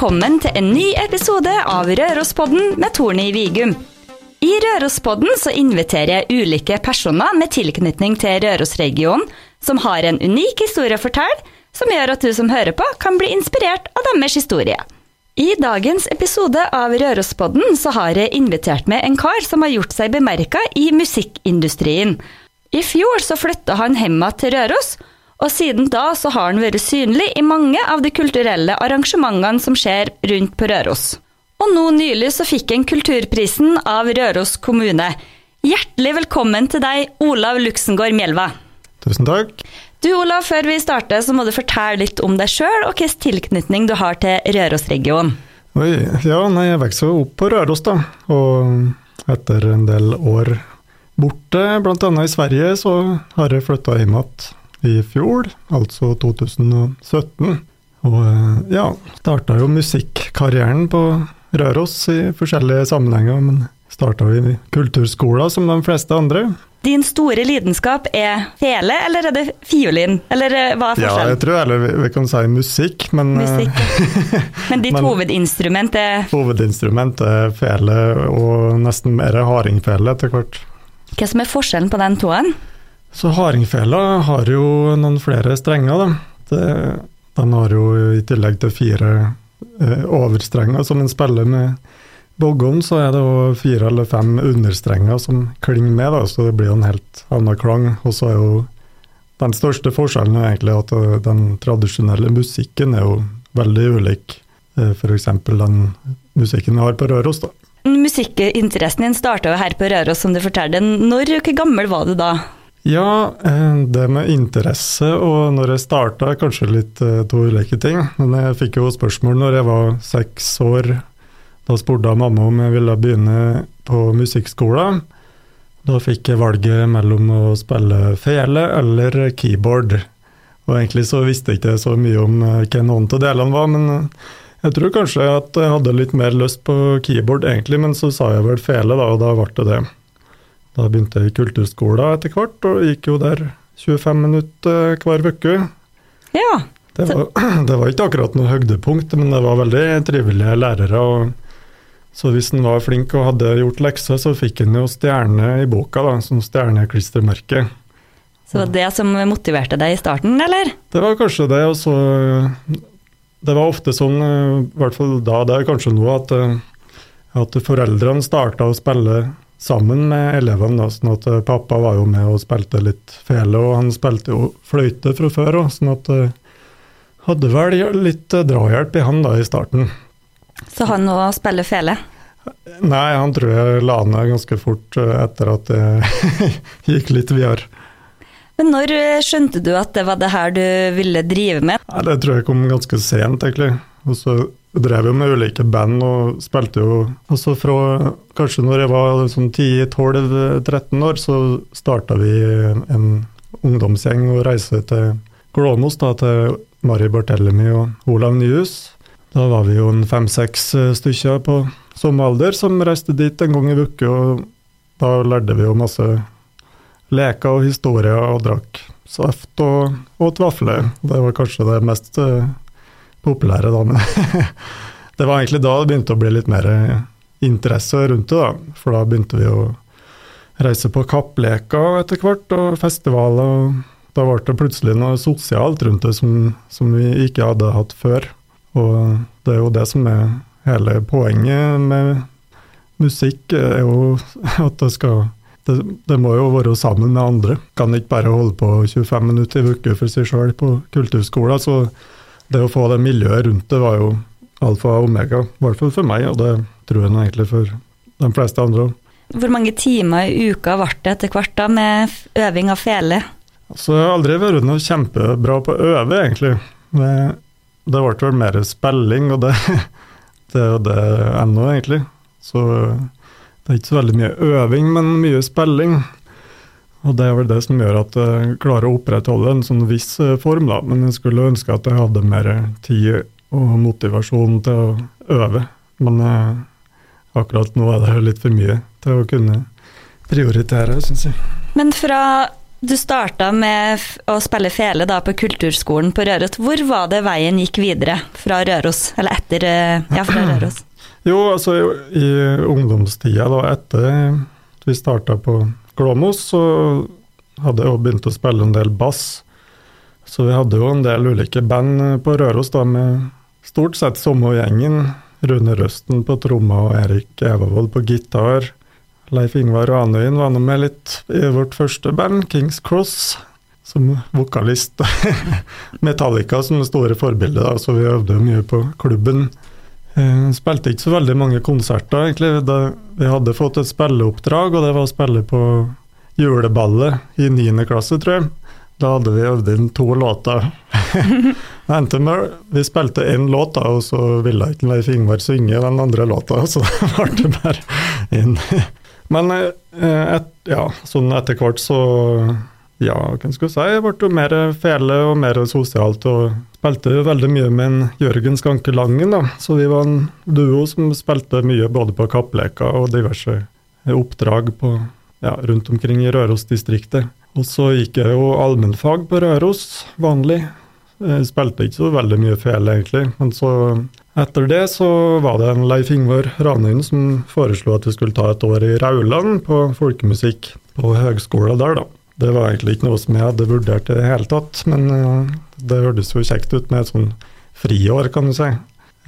Velkommen til en ny episode av Rørospodden med Torny Vigum. I Rørospodden så inviterer jeg ulike personer med tilknytning til Rørosregionen, som har en unik historie å fortelle, som gjør at du som hører på, kan bli inspirert av deres historie. I dagens episode av Rørospodden så har jeg invitert med en kar som har gjort seg bemerka i musikkindustrien. I fjor så flytta han hjem til Røros, og siden da så har han vært synlig i mange av de kulturelle arrangementene som skjer rundt på Røros. Og nå nylig så fikk han Kulturprisen av Røros kommune. Hjertelig velkommen til deg, Olav Luxengård Mjelva. Tusen takk. Du Olav, før vi starter så må du fortelle litt om deg sjøl og hvilken tilknytning du har til Rørosregionen. Oi, ja, nei, jeg vokste opp på Røros, da. Og etter en del år borte, bl.a. i Sverige, så har jeg flytta hjem igjen i fjor, altså 2017. Og eh, ja, starta jo musikkarrieren på Røros i forskjellige sammenhenger, men starta i kulturskolen som de fleste andre. Din store lidenskap er fele, eller er det fiolin? Eller eh, hva er forskjellen? Ja, jeg tror eller vi, vi kan si musikk, men eh, Musikk. Men ditt Men- hovedinstrument er hovedinstrument er fele, og nesten mer hardingfele etter hvert. Hva som er forskjellen på den toen? Så hardingfela har jo noen flere strenger, da. Det, den har jo i tillegg til fire eh, overstrenger som en spiller med boggon, så er det jo fire eller fem understrenger som klinger med, da, så det blir jo en helt annen klang. Og så er jo den største forskjellen er egentlig at eh, den tradisjonelle musikken er jo veldig ulik eh, f.eks. den musikken vi har på Røros. da. Musikkinteressen din starta her på Røros, som du fortalte. Når, hvor gammel var du da? Ja, eh, det med interesse og når jeg starta, kanskje litt eh, to ulike ting. Men jeg fikk jo spørsmål når jeg var seks år. Da spurte mamma om jeg ville begynne på musikkskolen. Da fikk jeg valget mellom å spille fele eller keyboard. Og egentlig så visste jeg ikke så mye om hvem hva noen av delene var, men eh, jeg tror kanskje at jeg hadde litt mer lyst på keyboard egentlig, men så sa jeg vel fele, da, og da ble det det. Da begynte jeg i kulturskolen etter hvert, og gikk jo der 25 minutter hver uke. Ja. Det var, det var ikke akkurat noe høydepunkt, men det var veldig trivelige lærere. Så hvis en var flink og hadde gjort lekser, så fikk en jo stjerne i boka, da, som stjerneklistremerke. Så det var det som motiverte deg i starten, eller? Det var kanskje det, og så Det var ofte sånn, eh, i hvert fall da, det er kanskje nå, at, eh, at foreldrene starta å spille sammen med elevene. da, sånn at eh, Pappa var jo med og spilte litt fele, og han spilte jo fløyte fra før òg, sånn at jeg hadde vel litt eh, drahjelp i han da i starten. Så han òg spiller fele. Nei, han tror jeg la ned ganske fort eh, etter at det gikk litt videre. Men når eh, skjønte du at det var det her du ville drive med? Nei, Det tror jeg kom ganske sent, egentlig. Og så drev jo med ulike band og spilte jo Altså fra Kanskje når jeg var sånn 10-12-13 år, så starta vi en ungdomsgjeng og reiste til Glåmos, da, til Mari Barthelemy og Olav Nyhus. Da var vi jo en fem-seks stykker på samme alder som reiste dit en gang i uka, og da lærte vi jo masse leker og historier og drakk saft og åt vafler. Det var kanskje det mest eh, populære da. Men det var egentlig da det begynte å bli litt mer interesse rundt det, da. For da begynte vi å reise på kappleker etter hvert, og festivaler. og Da ble det plutselig noe sosialt rundt det som, som vi ikke hadde hatt før. Og det er jo det som er hele poenget med musikk, er jo at det skal det, det må jo være sammen med andre. Kan ikke bare holde på 25 minutter i uka for seg sjøl på kulturskolen. Så det å få det miljøet rundt det var jo alfa og omega, i hvert fall for meg, og det tror jeg egentlig for de fleste andre òg. Hvor mange timer i uka ble det etter hvert da med øving av fele? Altså, jeg har aldri vært noe kjempebra på å øve, egentlig. Det, det ble vel mer spilling, og det, det er jo det ennå, egentlig. Så det er ikke så veldig mye øving, men mye spilling. Og det er vel det som gjør at jeg klarer å opprettholde en sånn viss eh, form, da. Men jeg skulle ønske at jeg hadde mer tid og motivasjon til å øve. Men eh, akkurat nå er det litt for mye til å kunne prioritere, syns jeg. Men fra Du starta med å spille fele da på kulturskolen på Røros. Hvor var det veien gikk videre fra Røros, eller etter ja, fra Røros? Jo, altså i ungdomstida da, etter vi starta på Glåmos, så hadde jeg jo begynt å spille en del bass. Så vi hadde jo en del ulike band på Røros da, med stort sett samme gjengen. Rune Røsten på tromma og Erik Evavold på gitar. Leif Ingvar Ranøyen var nå med litt i vårt første band, Kings Cross, som vokalist. Metallica som det store forbildet, da, så vi øvde mye på klubben. Uh, spilte ikke så veldig mange konserter, egentlig. Da vi hadde fått et spilleoppdrag, og det var å spille på juleballet i 9. klasse, tror jeg. Da hadde vi øvd inn to låter. vi spilte én låt, da, og så ville ikke Leif Ingvar synge den andre låta, så det ble bare inn. Men uh, et, ja, sånn etter hvert så ja, hva skal jeg si, jeg ble mer fele og mer sosialt. og Spilte veldig mye med en Jørgen Skanke Langen, da. så vi var en duo som spilte mye både på kappleker og diverse oppdrag på, ja, rundt omkring i Røros-distriktet. Og så gikk jeg jo allmennfag på Røros, vanlig. Jeg spilte ikke så veldig mye fele, egentlig. Men så, etter det så var det en Leif Ingvar Ranheim som foreslo at vi skulle ta et år i Rauland på folkemusikk på høgskolen der, da. Det var egentlig ikke noe som jeg hadde vurdert i det hele tatt, men uh, det hørtes jo kjekt ut med et sånn friår, kan du si.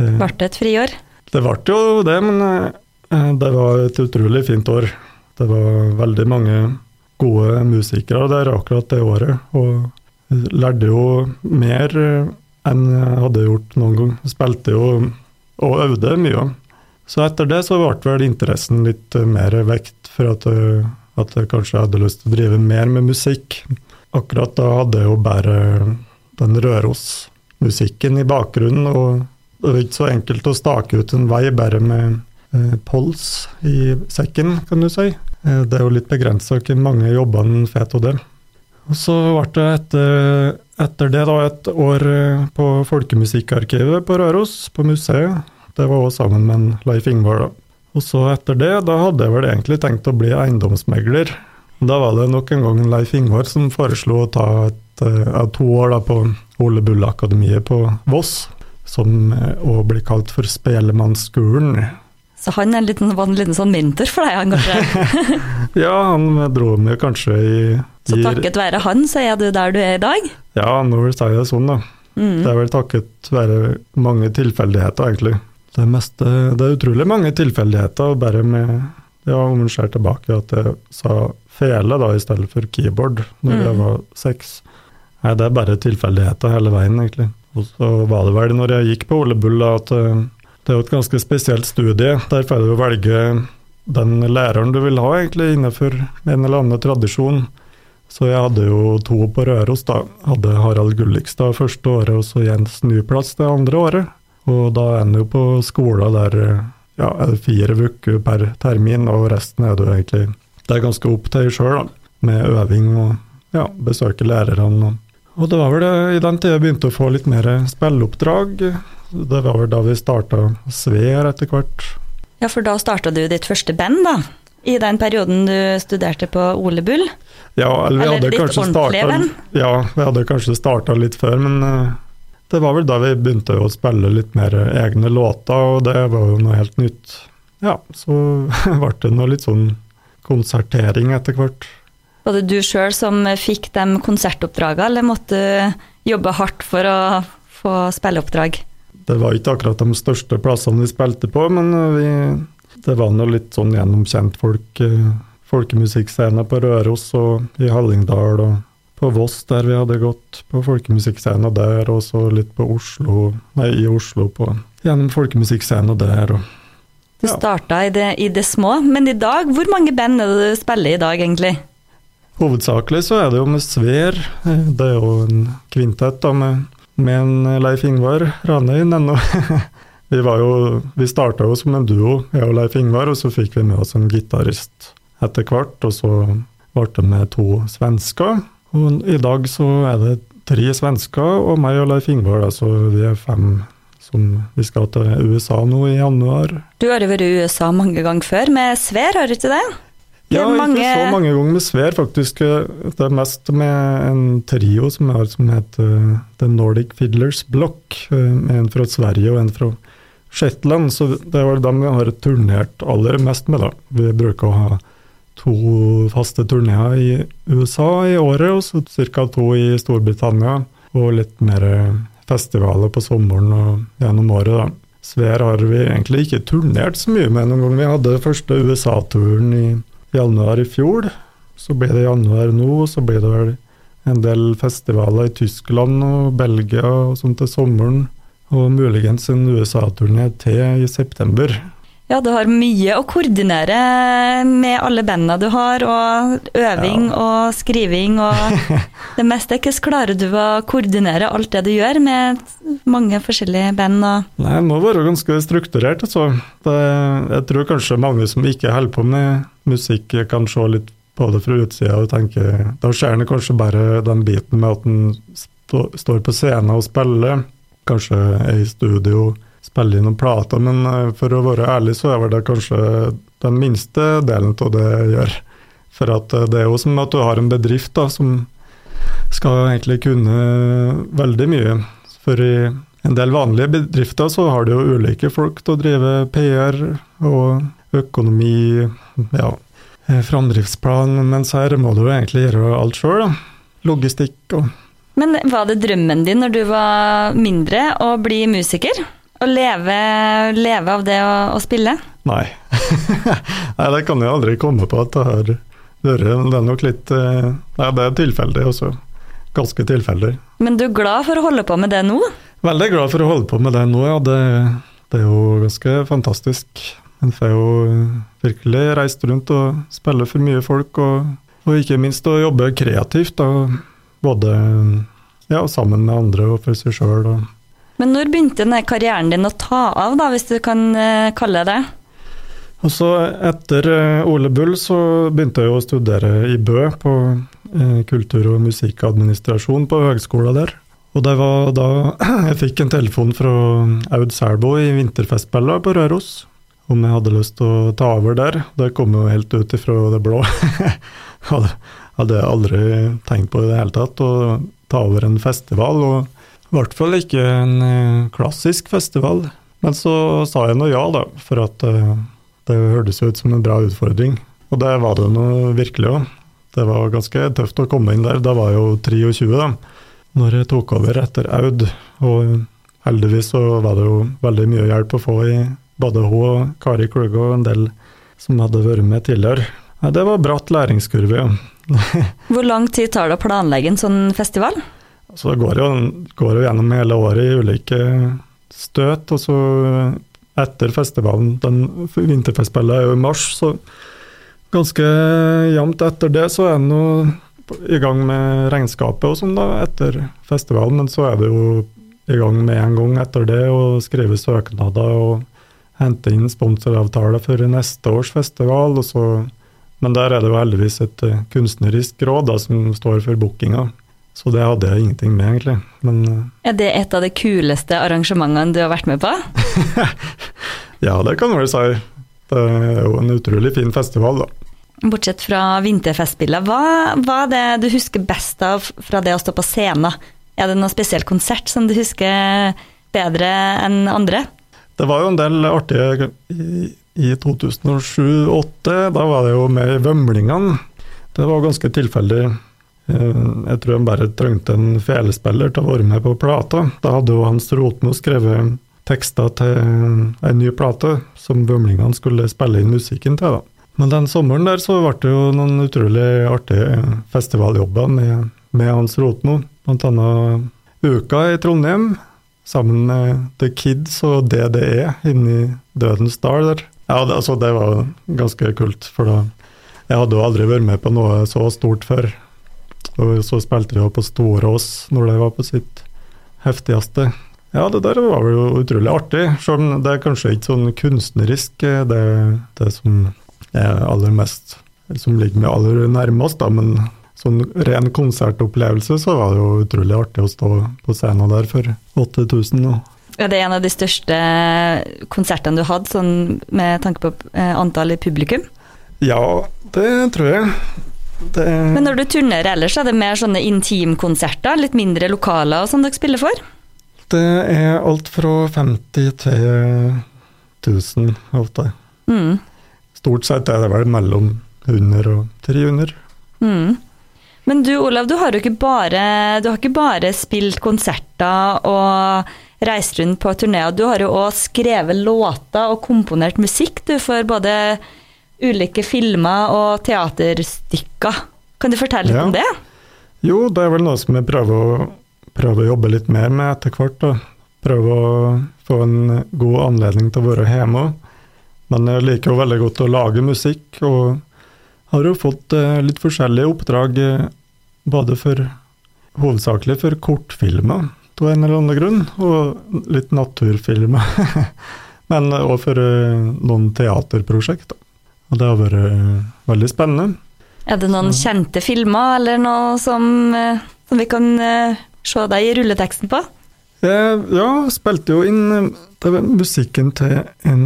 Uh, ble det et friår? Det ble jo det, men uh, det var et utrolig fint år. Det var veldig mange gode musikere der akkurat det året, og lærte jo mer enn jeg hadde gjort noen gang. Spilte jo og øvde mye. Så etter det så ble vel interessen litt mer vekt for at at jeg kanskje hadde lyst til å drive mer med musikk. Akkurat da hadde jeg jo bare den Røros-musikken i bakgrunnen, og det var ikke så enkelt å stake ut en vei bare med eh, pols i sekken, kan du si. Eh, det er jo litt begrensa hvor mange jobber en får av det. Og så ble det etter, etter, det da et år eh, på Folkemusikkarkivet på Røros, på museet. Det var også sammen med Leif Ingvar, da. Og så etter det, da hadde jeg vel egentlig tenkt å bli eiendomsmegler. Da var det nok en gang Leif Ingvar som foreslo å ta et, et to år da, på Ole Bull-akademiet på Voss, som òg uh, blir kalt for Spelemannsskolen. Så han en liten, var en liten sånn mentor for deg, han kanskje? ja, han dro meg kanskje i, i Så takket være han, så er du der du er i dag? Ja, nå vil jeg si det sånn, da. Mm. Det er vel takket være mange tilfeldigheter, egentlig. Det, meste, det er utrolig mange tilfeldigheter, bare med ja, om en ser tilbake at jeg sa fele da, i stedet for keyboard når mm. jeg var seks. Nei, det er bare tilfeldigheter hele veien, egentlig. Og så var det vel når jeg gikk på Ole Bull at eh, det er jo et ganske spesielt studie. Der får du velge den læreren du vil ha, egentlig, innenfor en eller annen tradisjon. Så jeg hadde jo to på Røros, da. Hadde Harald Gullikstad første året, og så Jens Nyplass det andre året. Og da er en jo på skolen der ja, er det fire uker per termin, og resten er det jo egentlig Det er ganske opp til deg sjøl, med øving og ja, besøke lærerne. Og det var vel det, i den tida jeg begynte å få litt mer spilleoppdrag. Det var vel da vi starta Sver etter hvert. Ja, for da starta du ditt første band, da? I den perioden du studerte på Ole Bull? Ja, eller vi eller hadde kanskje starta Ja, vi hadde kanskje starta litt før, men uh, det var vel da vi begynte å spille litt mer egne låter, og det var jo noe helt nytt. Ja, så ble det noe litt sånn konsertering etter hvert. Var det du sjøl som fikk de konsertoppdragene, eller måtte du jobbe hardt for å få spilleoppdrag? Det var ikke akkurat de største plassene vi spilte på, men vi, det var nå litt sånn gjennomkjent folk. Folkemusikkscene folkemusikkscener på Røros og i Hallingdal og på Voss, der vi hadde gått på folkemusikkscena der, og så litt på Oslo, nei, i Oslo på, gjennom folkemusikkscena der. og du starta i det, i det, små, men i dag, hvor mange band er det du spiller i dag, egentlig? Hovedsakelig så er det jo med Sver. Det er jo en kvintett da, med, med en Leif Ingvar Ranøyen ennå. vi var jo, vi starta jo som en duo, jeg og Leif Ingvar, og så fikk vi med oss en gitarist etter hvert. Og så ble det med to svensker. Og I dag så er det tre svensker og meg og Leif Ingvar, så vi er fem som vi skal til USA nå i januar. Du har jo vært i USA mange ganger før med Sver, har du ikke det? Ja, mange... ikke så mange ganger med Sver, faktisk. Det er mest med en trio som har som heter The Nordic Fiddlers Block. En fra Sverige og en fra Shetland. Så det er vel dem vi har turnert aller mest med, da. Vi bruker å ha to faste turneer i USA i året, og så ca. to i Storbritannia. Og litt mer festivaler på sommeren og gjennom året, da. Sver har vi egentlig ikke turnert så mye med noen gang. Vi hadde første USA-turen i januar i fjor. Så ble det januar nå, og så ble det vel en del festivaler i Tyskland og Belgia og sånn til sommeren. Og muligens en USA-turné til i september. Ja, du har mye å koordinere med alle bandene du har, og øving ja. og skriving og det meste. Hvordan klarer du å koordinere alt det du gjør med mange forskjellige band? Nei, Det må være ganske strukturert, altså. Det, jeg tror kanskje mange som ikke holder på med musikk, kan se litt på det fra utsida og tenke Da ser en kanskje bare den biten med at en stå, står på scenen og spiller, kanskje er i studio spille inn noen plater, men eh, for å være ærlig så er det kanskje den minste delen av det jeg gjør. For at eh, det er jo som at du har en bedrift da, som skal egentlig kunne veldig mye. For i en del vanlige bedrifter så har du jo ulike folk til å drive PR og økonomi, ja, eh, framdriftsplan, mens her må du jo egentlig gjøre alt sjøl. Logistikk og Men var det drømmen din når du var mindre å bli musiker? Å leve, leve, av det å, å spille? Nei. Nei, det kan jeg aldri komme på at det har vært. Det er nok litt eh, Nei, det er tilfeldig også. Ganske tilfeldig. Men du er glad for å holde på med det nå? Veldig glad for å holde på med det nå, ja. Det, det er jo ganske fantastisk. En får jo virkelig reist rundt og spille for mye folk, og, og ikke minst å jobbe kreativt. Da. Både ja, sammen med andre og for seg sjøl. Men når begynte denne karrieren din å ta av, da, hvis du kan eh, kalle det og så Etter eh, Ole Bull så begynte jeg å studere i Bø, på eh, kultur- og musikkadministrasjon på høgskolen der. Og det var da jeg fikk en telefon fra Aud Selbo i vinterfestspillene på Røros om jeg hadde lyst til å ta over der. Det kom jo helt ut ifra det blå. hadde, hadde aldri tenkt på i det hele tatt å ta over en festival. og i hvert fall ikke en eh, klassisk festival. Men så sa jeg nå ja, da, for at eh, det hørtes ut som en bra utfordring. Og det var det nå virkelig òg. Det var ganske tøft å komme inn der. Da var jeg jo 23 da når jeg tok over etter Aud. Og heldigvis så var det jo veldig mye hjelp å få i både hun og Kari Klugge og en del som hadde vært med tidligere. Det var bratt læringskurve, ja. Hvor lang tid tar det å planlegge en sånn festival? Så det går jo, går jo gjennom hele året i ulike støt. Og så etter festivalen, den vinterfestspillet er jo i mars, så ganske jevnt etter det så er en jo i gang med regnskapet og sånn da, etter festivalen. Men så er det jo i gang med en gang etter det å skrive søknader og hente inn sponsoravtaler for neste års festival. og så men der er det jo heldigvis et kunstnerisk råd da, som står for bookinga. Så det hadde jeg ingenting med, egentlig. Men, eh, er det et av de kuleste arrangementene du har vært med på? ja, det kan du vel si. Det er jo en utrolig fin festival, da. Bortsett fra vinterfestspillene, hva var det du husker best av fra det å stå på scenen? Er det noen spesiell konsert som du husker bedre enn andre? Det var jo en del artige i, i 2007-2008. Da var det jo med i Vømlingene. Det var ganske tilfeldig jeg tror han bare trengte en felespiller til å være med på plata. Da hadde jo Hans Rotmo skrevet tekster til en ny plate som Vømlingene skulle spille inn musikken til. da. Men den sommeren der så ble det jo noen utrolig artige festivaljobber med, med Hans Rotmo. Blant annet Uka i Trondheim, sammen med The Kids og DDE inni Dødens dal der. Ja, det, altså, det var ganske kult, for da Jeg hadde jo aldri vært med på noe så stort før. Og så spilte vi jo på Storås når det var på sitt heftigste. Ja, det der var jo utrolig artig, selv om det er kanskje ikke sånn kunstnerisk, eh, det, det som er aller mest Som ligger meg aller nærmest, da, men sånn ren konsertopplevelse så var det jo utrolig artig å stå på scenen der for 8000. Og ja, det er en av de største konsertene du hadde, sånn med tanke på eh, antall i publikum? Ja, det tror jeg. Det Men når du turnerer ellers, er det mer sånne intimkonserter? Litt mindre lokaler som sånn dere spiller for? Det er alt fra 50 til 1000 ofte. Mm. Stort sett er det vel mellom 100 og 300. Mm. Men du Olav, du har jo ikke bare, du har ikke bare spilt konserter og reist rundt på turneer. Du har jo òg skrevet låter og komponert musikk du, for både ulike filmer og teaterstykker. Kan du fortelle litt Ja. om det? Jo, det er vel noe som jeg prøver å, prøver å jobbe litt mer med etter hvert. da. Prøve å få en god anledning til å være hjemme. Men jeg liker jo veldig godt å lage musikk, og har jo fått eh, litt forskjellige oppdrag, eh, både for hovedsakelig for kortfilmer, av en eller annen grunn, og litt naturfilmer. Men òg for eh, noen teaterprosjekt. da. Og det har vært eh, veldig spennende. Er det noen kjente filmer eller noe som, eh, som vi kan eh, se deg i rulleteksten på? Eh, ja, spilte jo inn musikken til en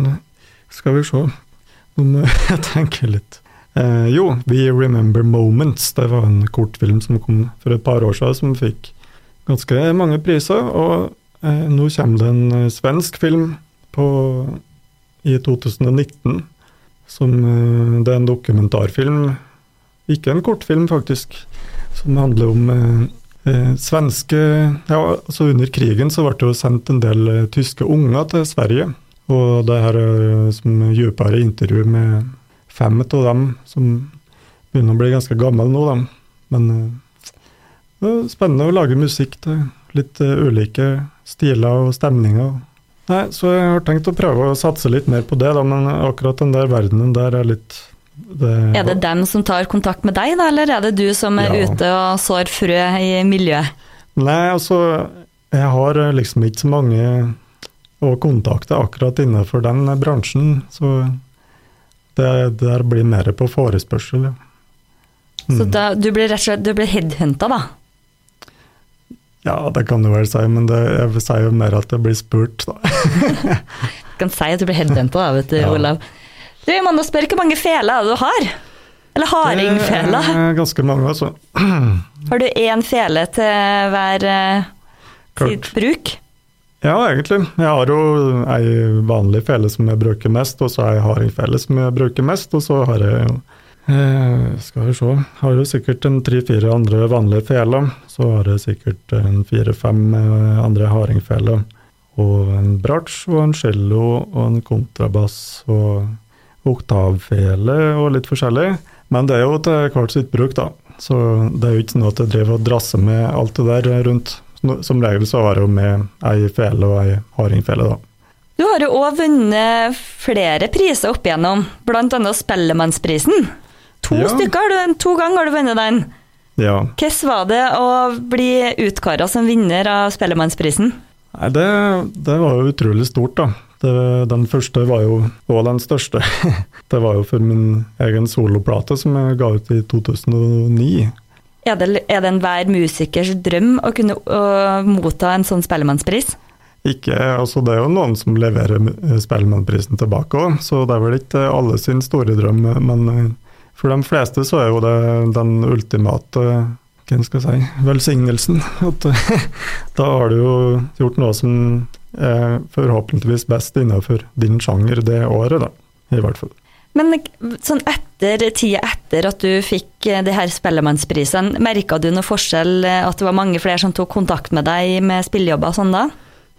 Skal vi se Nå må jeg tenke litt. Eh, jo, We Remember Moments. Det var en kortfilm som kom for et par år siden, som fikk ganske mange priser. Og eh, nå kommer det en svensk film på, i 2019. Som eh, Det er en dokumentarfilm, ikke en kortfilm faktisk, som handler om eh, eh, svenske Ja, altså under krigen så ble det jo sendt en del eh, tyske unger til Sverige. Og det her er som dypere intervju med fem av dem som begynner å bli ganske gamle nå, da. Men eh, det er spennende å lage musikk til litt eh, ulike stiler og stemninger. Nei, så jeg har tenkt å prøve å satse litt mer på det, da, men akkurat den der verdenen der er litt det, Er det dem som tar kontakt med deg, da, eller er det du som er Ja. ute og sår frø i miljøet? Nei, altså Jeg har eh, liksom ikke så mange å kontakte akkurat innenfor den bransjen, så det der blir mer på forespørsel, ja. Så Mm. da, du blir rett og slett headhunta, da? Ja, det kan du vel si, men det, jeg sier jo mer at jeg blir spurt, da. Du kan si at du blir headhunta, vet du, Ja. Olav. Du, nå spørre, hvor mange feler er du har? Eller er ganske mange, altså. Har du én fele til hver uh, sitt bruk? Ja, egentlig. Jeg har jo ei vanlig fele som jeg bruker mest, og så jeg hardingfele som jeg bruker mest, og så har jeg jo eh, Skal vi se Har jo sikkert en tre-fire andre vanlige feler. Så har jeg sikkert en fire-fem eh, andre hardingfeler. Og en bratsj og en cello og en kontrabass og oktavfele og litt forskjellig. Men det er jo til hvert sitt bruk, da. Så det er jo ikke noe at jeg driver og drasser med alt det der rundt. Som regel så har jeg jo med ei fele og ei hardingfele, da. Du har jo òg vunnet flere priser opp igjennom, annet Spellemannsprisen. To Ja. stykker, har du, to ganger har du vunnet den. Ja. Hvordan var det å bli utkåra som vinner av Spellemannsprisen? Nei, det, det var jo utrolig stort, da. Det, den første var jo og den største. Det var jo for min egen soloplate som jeg ga ut i 2009. Er det, er det enhver musikers drøm å kunne å motta en sånn Spellemannspris? Ikke, altså Det er jo noen som leverer Spellemannprisen tilbake òg, så det er vel ikke alle sin store drøm. Men for de fleste så er jo det den ultimate hva skal jeg si, velsignelsen. At eh, da har du jo gjort noe som er forhåpentligvis best innenfor din sjanger det året, da. I hvert fall. Men sånn etter tida etter at du fikk eh, de her Spellemannsprisene, merka du noe forskjell, eh, at det var mange flere som tok kontakt med deg med spillejobber og sånn da?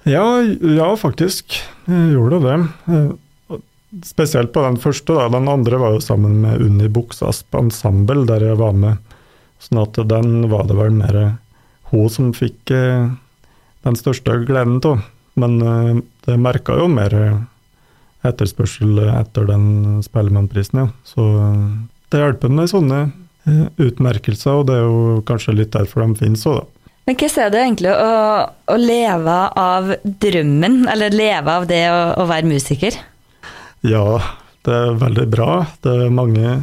Ja, ja, faktisk. Jeg gjorde det. Spesielt på den første. da. Den andre var jo sammen med Unni Buksasp Ensemble, der jeg var med. Sånn at den var det vel mer hun som fikk eh, den største gleden av. Men eh, det merka jo mer etterspørsel etter den Spellemannprisen, ja. Så eh, det hjelper med sånne eh, utmerkelser, og det er jo kanskje litt derfor de finnes òg, da. Men hvordan er det egentlig å, å leve av drømmen, eller leve av det å, å være musiker? Ja, det er veldig bra. Det er mange,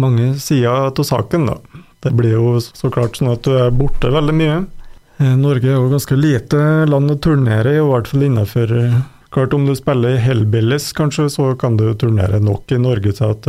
mange sider av saken, da. Det blir jo så klart sånn at du er borte veldig mye. Eh, Norge er jo ganske lite land å turnere i, i hvert fall innenfor Klart om du spiller i Hellbillies, kanskje, så kan du turnere nok i Norge til at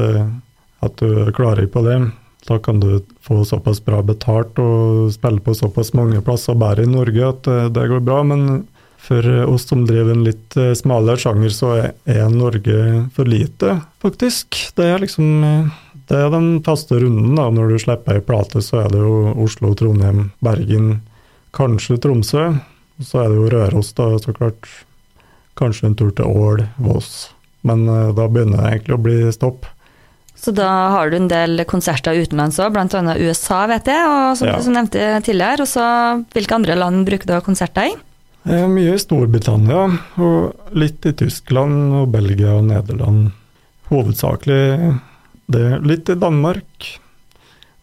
at du klarer på det. Da kan du få såpass bra betalt og spille på såpass mange plasser bare i Norge at eh, det går bra. Men for oss som driver en litt eh, smalere sjanger, så er Norge for lite, faktisk. Det er liksom eh, det er den faste runden. da, Når du slipper ei plate, så er det jo Oslo, Trondheim, Bergen, kanskje Tromsø. Så er det jo Røros, da, så klart. Kanskje en tur til Ål, Voss. Men da begynner det egentlig å bli stopp. Så da har du en del konserter utenlands òg, bl.a. USA, vet jeg, og som Ja. du nevnte tidligere. Og så hvilke andre land bruker du konserter i? Eh, Mye i Storbritannia, og litt i Tyskland og Belgia og Nederland. Hovedsakelig det. Litt i Danmark.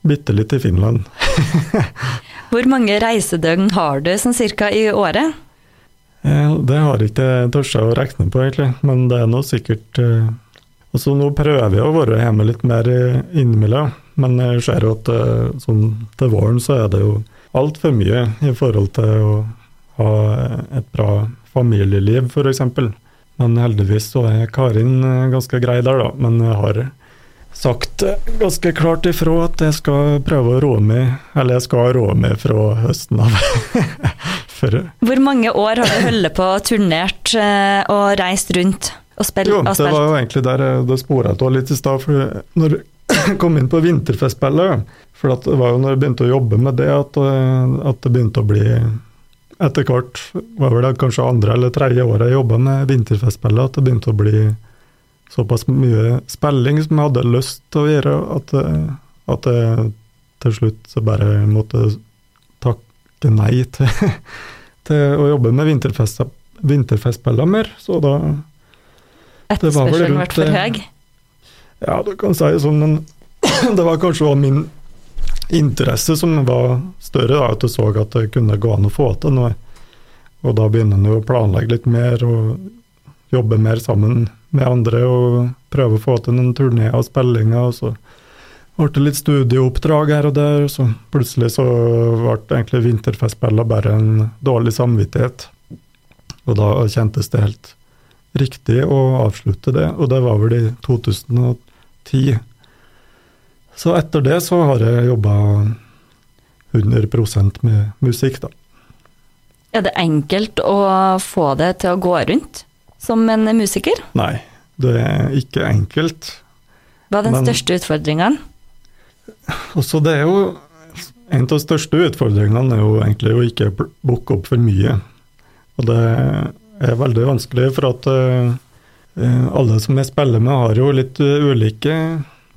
Bitte litt i Finland. Hvor mange reisedøgn har du sånn cirka i året? Eh, Det har jeg ikke tørt å regne på, egentlig, men det er nå sikkert eh, altså Nå prøver jeg å være hjemme litt mer innimellom, men jeg ser jo at sånn til våren så er det jo altfor mye i forhold til å ha et bra familieliv, f.eks. Men heldigvis så er Karin eh, ganske grei der, da. Men jeg har sagt ganske klart ifra at jeg skal prøve å roe meg, eller jeg skal roe meg fra høsten av. Hvor mange år har du holdt på turnert eh, og reist rundt og spilt? Jo, og det var jo egentlig der eh, det spora av litt i stad. For når jeg kom inn på vinterfestspillet, for at det var jo når jeg begynte å jobbe med det, at, at det begynte å bli Etter hvert var vel det kanskje andre eller tredje året jeg jobba med vinterfestspillet, at det begynte å bli såpass mye spilling som jeg hadde lyst til å gjøre, at, at jeg til slutt bare måtte takke nei til, til å jobbe med vinterfest, vinterfestspiller mer. Så da Etterspørselen ble for høy? Ja, du kan si det sånn, men det var kanskje min interesse som var større, da, at du så at det kunne gå an å få til noe. Og da begynner en å planlegge litt mer og jobbe mer sammen med andre og prøve å få til noen turneer og spillinger. og så ble det litt studieoppdrag her og der, og så plutselig så ble egentlig vinterfestspillene bare en dårlig samvittighet. Og da kjentes det helt riktig å avslutte det, og det var vel i 2010. Så etter det så har jeg jobba 100% med musikk, da. Er det enkelt å få det til å gå rundt som en musiker? Nei, det er ikke enkelt. Hva er den Men- største utfordringen? Også det er jo En av de største utfordringene er jo egentlig å ikke booke opp for mye. Og det er veldig vanskelig, for at eh, alle som jeg spiller med, har jo litt eh, ulike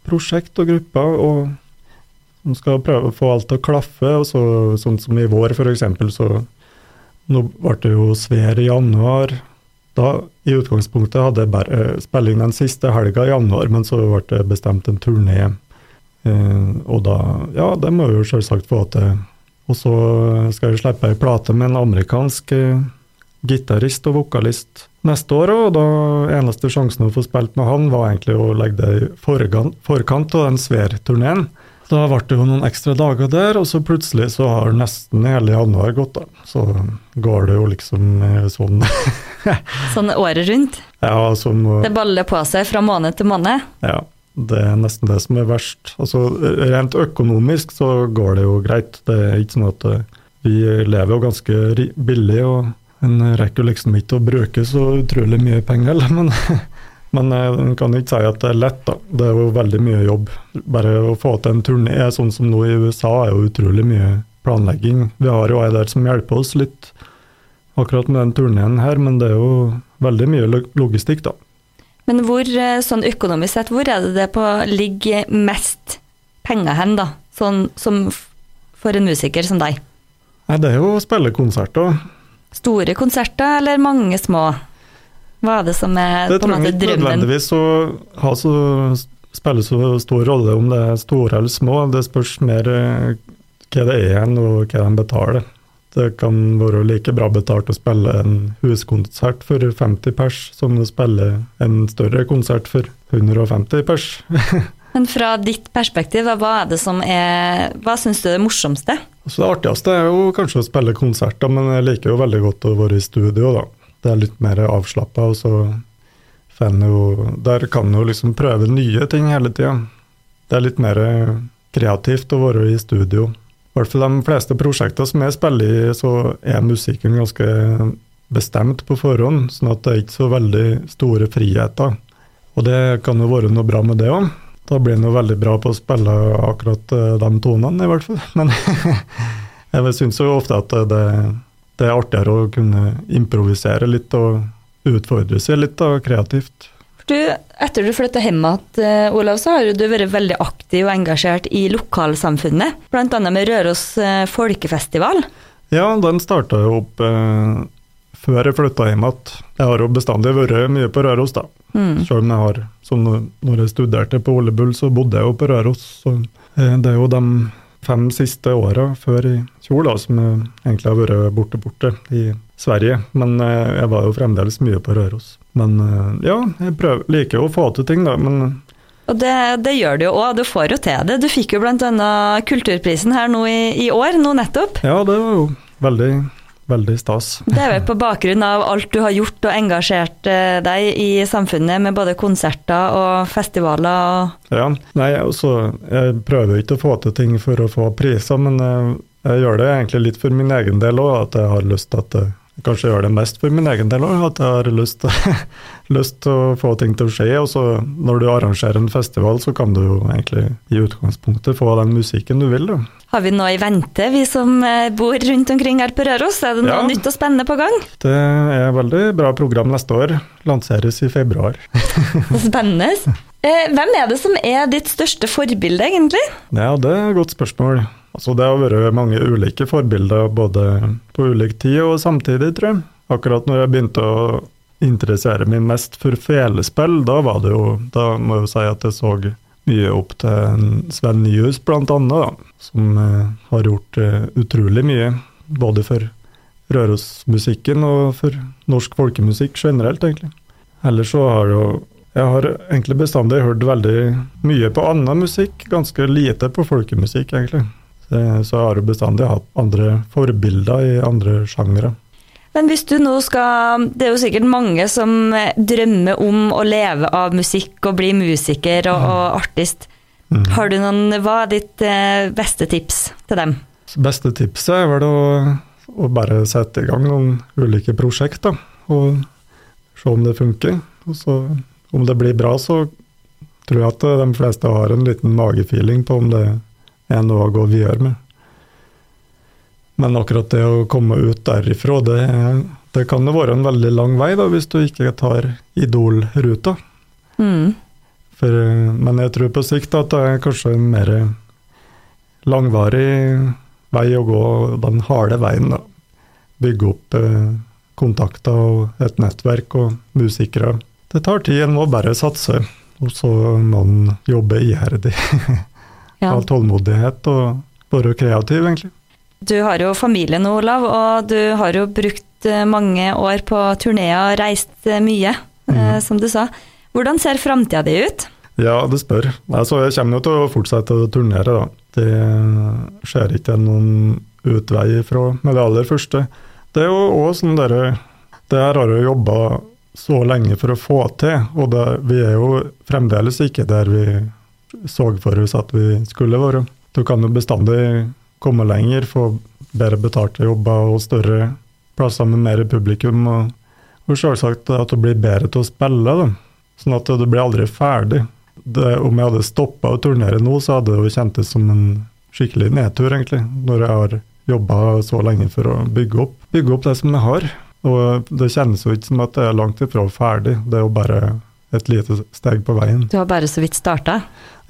prosjekt og grupper, og de skal prøve å få alt til å klaffe. og så, Sånn som i vår, f.eks., så nå ble det jo Sver i januar. Da i utgangspunktet hadde jeg bare eh, spilling den siste helga i januar, men så ble det bestemt en turné. Eh, og da Ja, det må vi jo selvsagt få til. Og så skal jeg slippe ei plate med en amerikansk eh, gitarist og vokalist neste år, og da eneste sjansen å få spilt med han, var egentlig å legge det i forkant, av den Sver-turneen. Da ble det jo noen ekstra dager der, og så plutselig så har nesten hele januar gått, da. Så går det jo liksom eh, sånn Sånn året rundt? Ja, som Det baller på seg fra måned til måned? Ja, det er nesten det som er verst. Altså, rent økonomisk så går det jo greit. Det er ikke sånn at eh, vi lever jo ganske billig, og en rekker jo liksom ikke å bruke så utrolig mye penger, men, men eh, en kan ikke si at det er lett, da. Det er jo veldig mye jobb. Bare å få til en turné sånn som nå i USA er jo utrolig mye planlegging. Vi har jo ei der som hjelper oss litt akkurat med den turneen her, men det er jo veldig mye logistikk, da. Men hvor, eh, sånn økonomisk sett, hvor er det det på ligger mest penger hen, da? Sånn som for en musiker som deg? Nei, det er jo å spille konserter. Store konserter eller mange små? Hva er det som er Det på en måte drømmen? Det trenger ikke nødvendigvis å ha så, spille så stor rolle om det er store eller små. Det spørs mer eh, hva det er igjen, og hva de betaler. Det kan være like bra betalt å spille en huskonsert for 50 pers, som å spille en større konsert for 150 pers. Men fra ditt perspektiv, hva er det som er Hva syns du er det morsomste? Altså det artigste er jo kanskje å spille konserter, men jeg liker jo veldig godt å være i studio, da. Det er litt mer avslappa, og så får en jo Der kan en jo liksom prøve nye ting hele tida. det er litt mer kreativt å være i studio. I hvert fall de fleste prosjekter som jeg spiller i, så er musikken ganske bestemt på forhånd, sånn at det er ikke så veldig store friheter. Og det kan jo være noe bra med det òg. Da blir han jo veldig bra på å spille akkurat eh, de tonene, i hvert fall. Men jeg syns jo ofte at det, det, er artigere å kunne improvisere litt og utfordre seg litt da, kreativt. Du, etter du flytta hjem igjen, eh, Olav, så har du vært veldig aktiv og engasjert i lokalsamfunnet. Bl.a. med Røros eh, folkefestival. Ja, den starta jo opp eh, før jeg flytta hjem igjen. Jeg har jo bestandig vært mye på Røros, da. Mm. Selv om jeg har som Når jeg studerte på Ole Bull, så bodde jeg jo på Røros. Så eh, det er jo de fem siste åra før i fjor da, som jeg egentlig har vært borte borte i Sverige. Men eh, jeg var jo fremdeles mye på Røros. Men eh, ja, jeg prøver, liker jo å få til ting, da. men og det, det, gjør du jo òg, du får jo til det. Du fikk jo bl.a. Kulturprisen her nå i, i, år, nå nettopp. Ja, det var jo veldig, veldig stas. Det er vel på bakgrunn av alt du har gjort og engasjert eh, deg i samfunnet, med både konserter og festivaler og Ja, nei, altså, jeg prøver ikke å få til ting for å få priser, men jeg, jeg gjør det egentlig litt for min egen del òg, at jeg har lyst til at det kanskje gjør det mest for min egen del òg, at jeg har lyst, lyst, til å få ting til å skje. Og så når du arrangerer en festival, så kan du jo egentlig i utgangspunktet få den musikken du vil. Da. Har vi noe i vente, vi som eh, bor rundt omkring her på Røros? Er det noe ja, nytt og spennende på gang? Det er et veldig bra program neste år. Lanseres i februar. spennende. Eh, hvem er det som er ditt største forbilde, egentlig? Ja, det er et godt spørsmål. Altså, det har vært mange ulike forbilder både på ulik tid og samtidig, tror jeg. Akkurat når jeg begynte å interessere meg mest for felespill, da var det jo Da må jeg jo si at jeg så mye opp til Sven Nyhus, blant annet, da, som eh, har gjort eh, utrolig mye. Både for Rørosmusikken og for norsk folkemusikk generelt, egentlig. Ellers så har jo jeg har egentlig bestandig hørt veldig mye på annen musikk, ganske lite på folkemusikk, egentlig. Så jeg har jo bestandig hatt andre forbilder i andre sjangere. Men hvis du nå skal Det er jo sikkert mange som drømmer om å leve av musikk og bli musiker og, og artist. Mm. Har du noen, Hva er ditt eh, beste tips til dem? Beste tipset er vel å, å bare sette i gang noen ulike prosjekter. Og se om det funker. Og så, om det blir bra, så tror jeg at de fleste har en liten magefeeling på om det er noe å gå videre med. Men akkurat det å komme ut derifra, det, det kan jo være en veldig lang vei da, hvis du ikke tar Idol-ruta. Mm. men jeg tror på sikt at det er kanskje en mer langvarig vei å gå, den harde veien. da. Bygge opp eh, kontakter og et nettverk og musikere. Det tar tid, en må bare satse. Og så må en jobbe iherdig. Ja. Ha tålmodighet og være kreativ, egentlig. Du har jo familie nå, Olav, og du har jo brukt eh, mange år på turneer og reist eh, mye, mm. som du sa. Hvordan ser framtida di ut? Ja, det spør. Altså, jeg kommer jo til å fortsette å turnere, da. Det skjer ikke noen utvei fra med det aller første. Det er jo òg sånn dere Det her har jeg jobba så lenge for å få til, og det, vi er jo fremdeles ikke der vi så for oss at vi skulle være. Du kan jo bestandig komme lenger, få bedre betalte jobber og større plasser med mer publikum. Og, og selvsagt at du blir bedre til å spille, da. sånn at du blir aldri ferdig. Det, om jeg hadde stoppa å turnere nå, så hadde det jo kjentes som en skikkelig nedtur, egentlig. Når jeg har jobba så lenge for å bygge opp, bygge opp det som jeg har. Og det kjennes jo ikke som at det er langt ifra ferdig. Det er jo bare et lite steg på veien. Du har bare så vidt starta?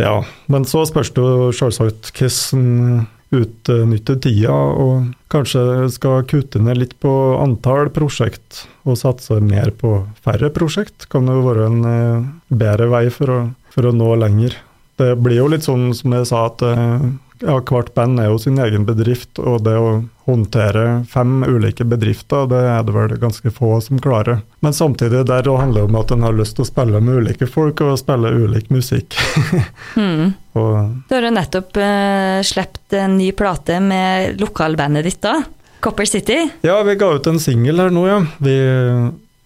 Ja, men så spørs det jo selvsagt hvordan utnytter tida, og kanskje skal kutte ned litt på antall prosjekt og satse mer på færre prosjekt. Kan jo være en eh, bedre vei for å, for å nå lenger. Det blir jo litt sånn som jeg sa, at eh, ja, hvert band er jo sin egen bedrift, og det å håndtere fem ulike bedrifter, det er det vel ganske få som klarer. Men samtidig der det handler det om at en har lyst til å spille med ulike folk og spille ulik musikk. mm. du har jo nettopp uh, sluppet en ny plate med lokalbandet ditt da, Copper City? Ja, vi ga ut en singel her nå, ja. Vi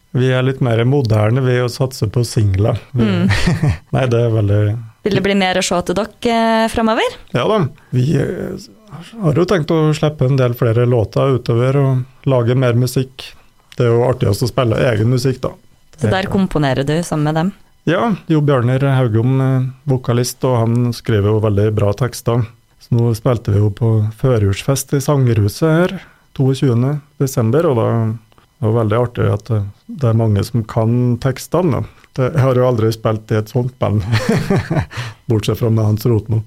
Vi er litt mer moderne ved å satse på singler. Mm. Nei, det er veldig Vil det bli mer å se til dere eh, framover? Ja da. Vi eh, har jo tenkt å slippe en del flere låter utover og lage mer musikk. Det er jo artigst å spille egen musikk, da. Så der komponerer du sammen med dem? Ja, Jo Bjørner Haugom, eh, vokalist, og han skriver jo veldig bra tekster. Så nå spilte vi jo på førjulsfest i Sangerhuset her 22.12., og da var det veldig artig at det- det er mange som kan tekstene. da. Det, jeg har jo aldri spilt i et sånt band, bortsett fra med Hans Rotmo.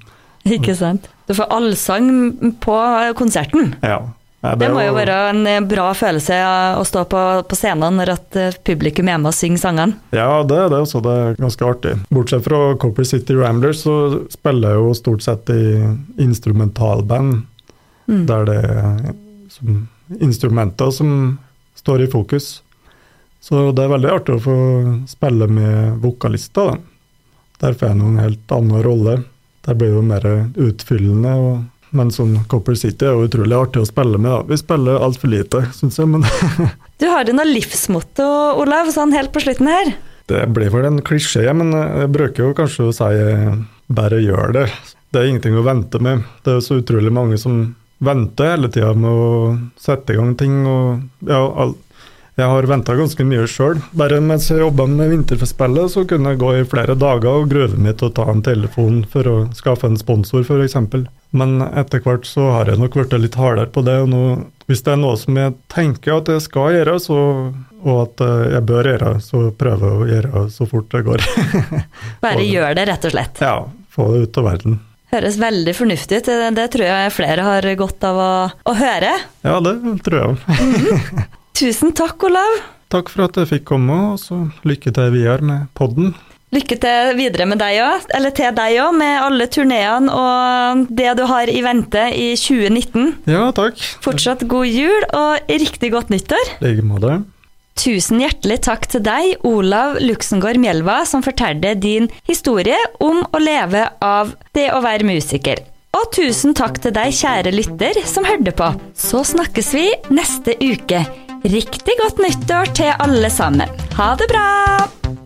Ikke sant? Du får allsang på konserten. Ja. Nei, Det må jo være en eh, bra følelse å stå på, på scenen når at eh, publikum er med og synger sangene. Ja, det er det også. Det er ganske artig. Bortsett fra Copper City Ramblers, så spiller jeg jo stort sett i instrumentalband, Mm. der det er som instrumenter som står i fokus. Så det er veldig artig å få spille med vokalister. Da. Der får jeg noen helt annen rolle. Der blir det jo mer utfyllende. Og, men sånn Copper City er jo utrolig artig å spille med. Da. Vi spiller altfor lite, syns jeg. Men Du har jo noe livsmotto, Olav, sånn helt på slutten her. Det blir vel en klisjé, men jeg bruker jo kanskje å si eh, bare gjør det. Det er ingenting å vente med. Det er så utrolig mange som venter hele tida med å sette i gang ting. Og ja, all, jeg har venta ganske mye sjøl. Bare mens jeg jobba med Vinterfestspillet, så kunne jeg gå i flere dager og grøve meg til å ta en telefon for å skaffe en sponsor, f.eks. Men etter hvert så har jeg nok blitt litt hardere på det. og nå, Hvis det er noe som jeg tenker at jeg skal gjøre, så, og at eh, jeg bør gjøre, så prøver jeg å gjøre så fort det går. Bare gjør det, rett og slett. ja, få det ut av verden. Høres veldig fornuftig ut. Det, det tror jeg flere har godt av å, å høre. Ja, det tror jeg. Tusen takk, Olav. Takk for at jeg fikk komme, og så lykke til videre med podden. Lykke til videre med deg òg, eller til deg òg, med alle turneene og det du har i vente i 2019. Ja, takk. Fortsatt god jul og riktig godt nyttår. I like måte. Tusen hjertelig takk til deg, Olav Luxengård Mjelva, som fortalte din historie om å leve av det å være musiker. Og tusen takk til deg, kjære lytter, som hørte på. Så snakkes vi neste uke. Riktig godt nyttår til alle sammen. Ha det bra!